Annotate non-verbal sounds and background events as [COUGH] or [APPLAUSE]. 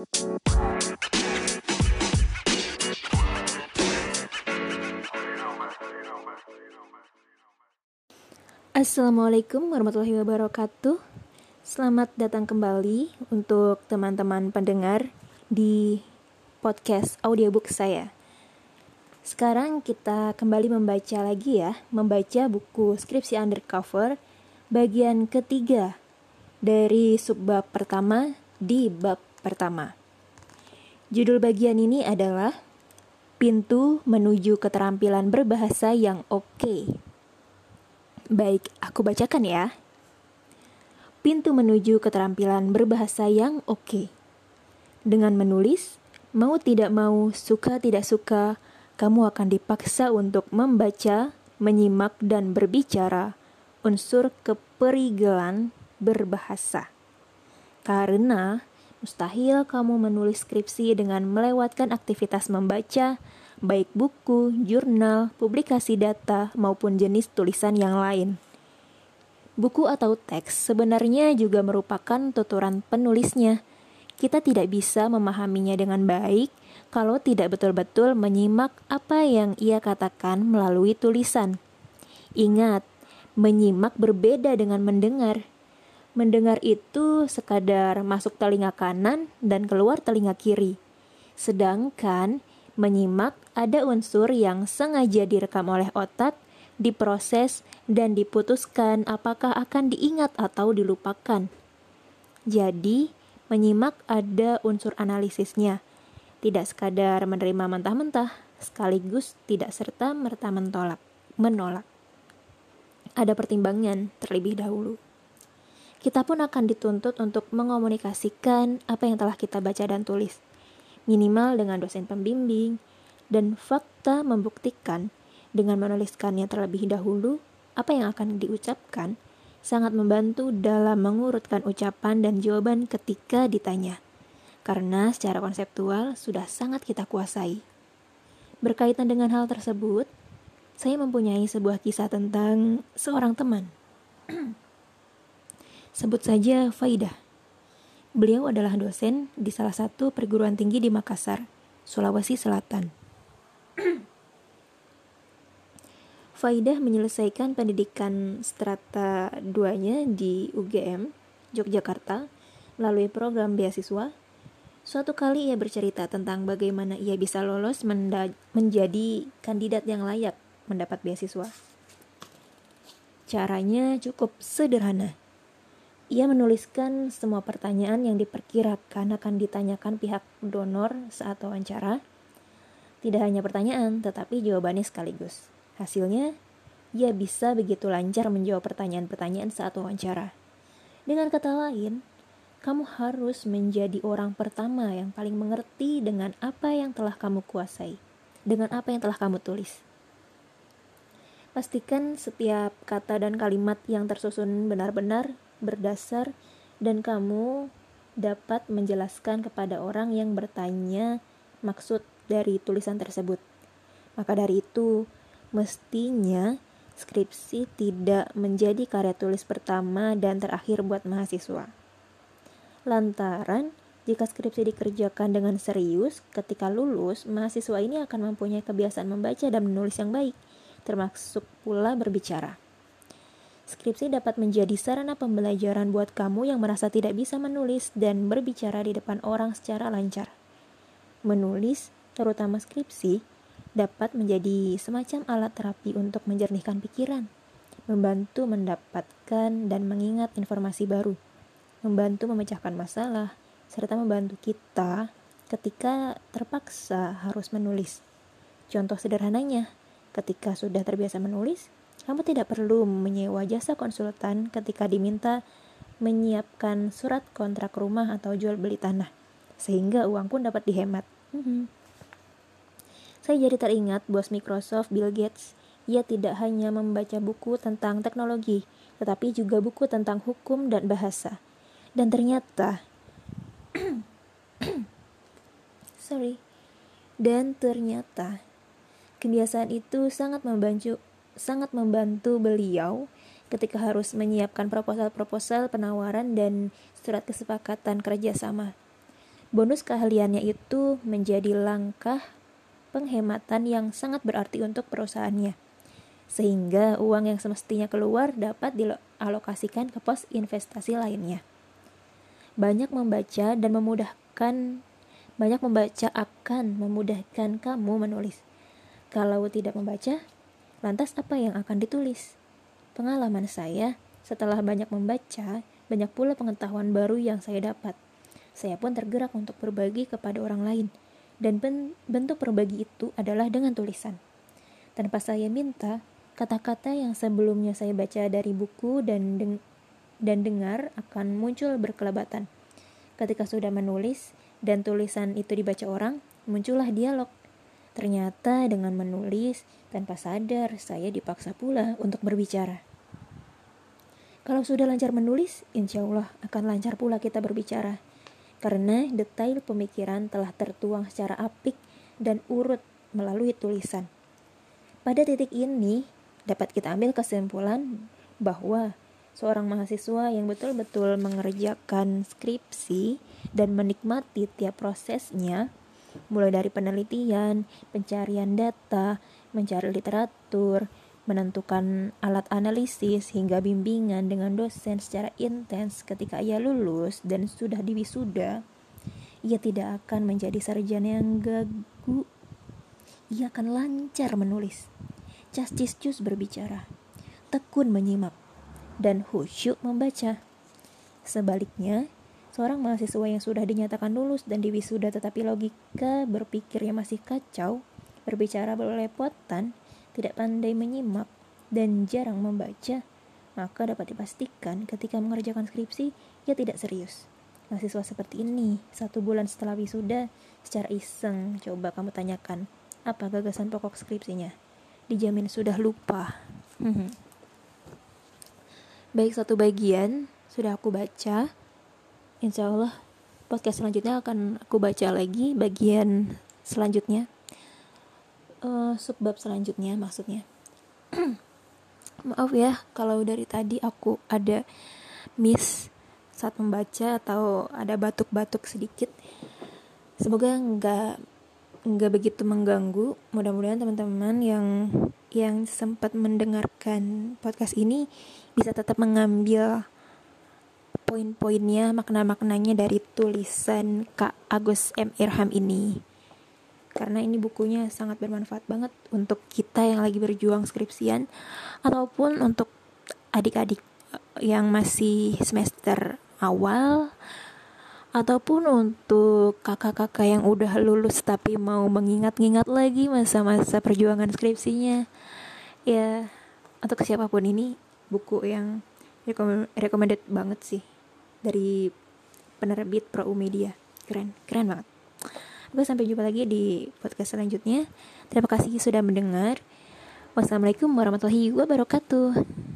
Assalamualaikum warahmatullahi wabarakatuh. Selamat datang kembali untuk teman-teman pendengar di podcast audiobook saya. Sekarang kita kembali membaca lagi ya, membaca buku skripsi undercover bagian ketiga dari subbab pertama di bab pertama. Judul bagian ini adalah Pintu menuju keterampilan berbahasa yang oke. Okay. Baik, aku bacakan ya. Pintu menuju keterampilan berbahasa yang oke. Okay. Dengan menulis, mau tidak mau, suka tidak suka, kamu akan dipaksa untuk membaca, menyimak, dan berbicara unsur keperigelan berbahasa. Karena mustahil kamu menulis skripsi dengan melewatkan aktivitas membaca, baik buku, jurnal, publikasi data, maupun jenis tulisan yang lain. Buku atau teks sebenarnya juga merupakan tuturan penulisnya. Kita tidak bisa memahaminya dengan baik kalau tidak betul-betul menyimak apa yang ia katakan melalui tulisan. Ingat, menyimak berbeda dengan mendengar. Mendengar itu sekadar masuk telinga kanan dan keluar telinga kiri. Sedangkan menyimak ada unsur yang sengaja direkam oleh otak, diproses, dan diputuskan apakah akan diingat atau dilupakan. Jadi, menyimak ada unsur analisisnya tidak sekadar menerima mentah-mentah, sekaligus tidak serta-merta mentolak, menolak. Ada pertimbangan terlebih dahulu. Kita pun akan dituntut untuk mengomunikasikan apa yang telah kita baca dan tulis, minimal dengan dosen pembimbing, dan fakta membuktikan dengan menuliskannya terlebih dahulu apa yang akan diucapkan sangat membantu dalam mengurutkan ucapan dan jawaban ketika ditanya karena secara konseptual sudah sangat kita kuasai. Berkaitan dengan hal tersebut, saya mempunyai sebuah kisah tentang seorang teman. [CLEARS THROAT] Sebut saja Faidah. Beliau adalah dosen di salah satu perguruan tinggi di Makassar, Sulawesi Selatan. [CLEARS THROAT] Faidah menyelesaikan pendidikan strata 2-nya di UGM, Yogyakarta, melalui program beasiswa Suatu kali ia bercerita tentang bagaimana ia bisa lolos menjadi kandidat yang layak mendapat beasiswa. Caranya cukup sederhana. Ia menuliskan semua pertanyaan yang diperkirakan akan ditanyakan pihak donor saat wawancara. Tidak hanya pertanyaan, tetapi jawabannya sekaligus. Hasilnya, ia bisa begitu lancar menjawab pertanyaan-pertanyaan saat wawancara. Dengan kata lain, kamu harus menjadi orang pertama yang paling mengerti dengan apa yang telah kamu kuasai, dengan apa yang telah kamu tulis. Pastikan setiap kata dan kalimat yang tersusun benar-benar berdasar dan kamu dapat menjelaskan kepada orang yang bertanya maksud dari tulisan tersebut. Maka dari itu, mestinya skripsi tidak menjadi karya tulis pertama dan terakhir buat mahasiswa. Lantaran, jika skripsi dikerjakan dengan serius, ketika lulus, mahasiswa ini akan mempunyai kebiasaan membaca dan menulis yang baik, termasuk pula berbicara. Skripsi dapat menjadi sarana pembelajaran buat kamu yang merasa tidak bisa menulis dan berbicara di depan orang secara lancar. Menulis, terutama skripsi, dapat menjadi semacam alat terapi untuk menjernihkan pikiran, membantu mendapatkan dan mengingat informasi baru membantu memecahkan masalah, serta membantu kita ketika terpaksa harus menulis. Contoh sederhananya, ketika sudah terbiasa menulis, kamu tidak perlu menyewa jasa konsultan ketika diminta menyiapkan surat kontrak rumah atau jual beli tanah, sehingga uang pun dapat dihemat. Hmm. Saya jadi teringat bos Microsoft Bill Gates. Ia tidak hanya membaca buku tentang teknologi, tetapi juga buku tentang hukum dan bahasa. Dan ternyata [COUGHS] sorry. Dan ternyata kebiasaan itu sangat membantu sangat membantu beliau ketika harus menyiapkan proposal-proposal penawaran dan surat kesepakatan kerjasama. Bonus keahliannya itu menjadi langkah penghematan yang sangat berarti untuk perusahaannya. Sehingga uang yang semestinya keluar dapat dialokasikan ke pos investasi lainnya. Banyak membaca dan memudahkan banyak membaca akan memudahkan kamu menulis. Kalau tidak membaca, lantas apa yang akan ditulis? Pengalaman saya, setelah banyak membaca, banyak pula pengetahuan baru yang saya dapat. Saya pun tergerak untuk berbagi kepada orang lain, dan bentuk berbagi itu adalah dengan tulisan. Tanpa saya minta, kata-kata yang sebelumnya saya baca dari buku dan deng dan dengar akan muncul berkelebatan. Ketika sudah menulis dan tulisan itu dibaca orang, muncullah dialog. Ternyata dengan menulis, tanpa sadar saya dipaksa pula untuk berbicara. Kalau sudah lancar menulis, insya Allah akan lancar pula kita berbicara karena detail pemikiran telah tertuang secara apik dan urut melalui tulisan. Pada titik ini, dapat kita ambil kesimpulan bahwa seorang mahasiswa yang betul-betul mengerjakan skripsi dan menikmati tiap prosesnya, mulai dari penelitian, pencarian data, mencari literatur, menentukan alat analisis hingga bimbingan dengan dosen secara intens ketika ia lulus dan sudah diwisuda, ia tidak akan menjadi sarjana yang gagu. Ia akan lancar menulis, cascis berbicara, tekun menyimak, dan khusyuk membaca. Sebaliknya, seorang mahasiswa yang sudah dinyatakan lulus dan diwisuda tetapi logika berpikirnya masih kacau, berbicara berlepotan, tidak pandai menyimak, dan jarang membaca, maka dapat dipastikan ketika mengerjakan skripsi, ia tidak serius. Mahasiswa seperti ini, satu bulan setelah wisuda, secara iseng, coba kamu tanyakan, apa gagasan pokok skripsinya? Dijamin sudah lupa. [LAUGHS] Baik satu bagian, sudah aku baca. Insya Allah, podcast selanjutnya akan aku baca lagi bagian selanjutnya. Uh, subbab selanjutnya maksudnya. [CLEARS THROAT] Maaf ya kalau dari tadi aku ada miss saat membaca atau ada batuk-batuk sedikit. Semoga nggak nggak begitu mengganggu. Mudah-mudahan teman-teman yang yang sempat mendengarkan podcast ini bisa tetap mengambil poin-poinnya makna-maknanya dari tulisan Kak Agus M. Irham ini. Karena ini bukunya sangat bermanfaat banget untuk kita yang lagi berjuang skripsian ataupun untuk adik-adik yang masih semester awal ataupun untuk kakak-kakak yang udah lulus tapi mau mengingat-ingat lagi masa-masa perjuangan skripsinya. Ya untuk siapa pun ini buku yang recommended banget sih dari penerbit Pro Media keren keren banget Oke, sampai jumpa lagi di podcast selanjutnya. Terima kasih sudah mendengar. Wassalamualaikum warahmatullahi wabarakatuh.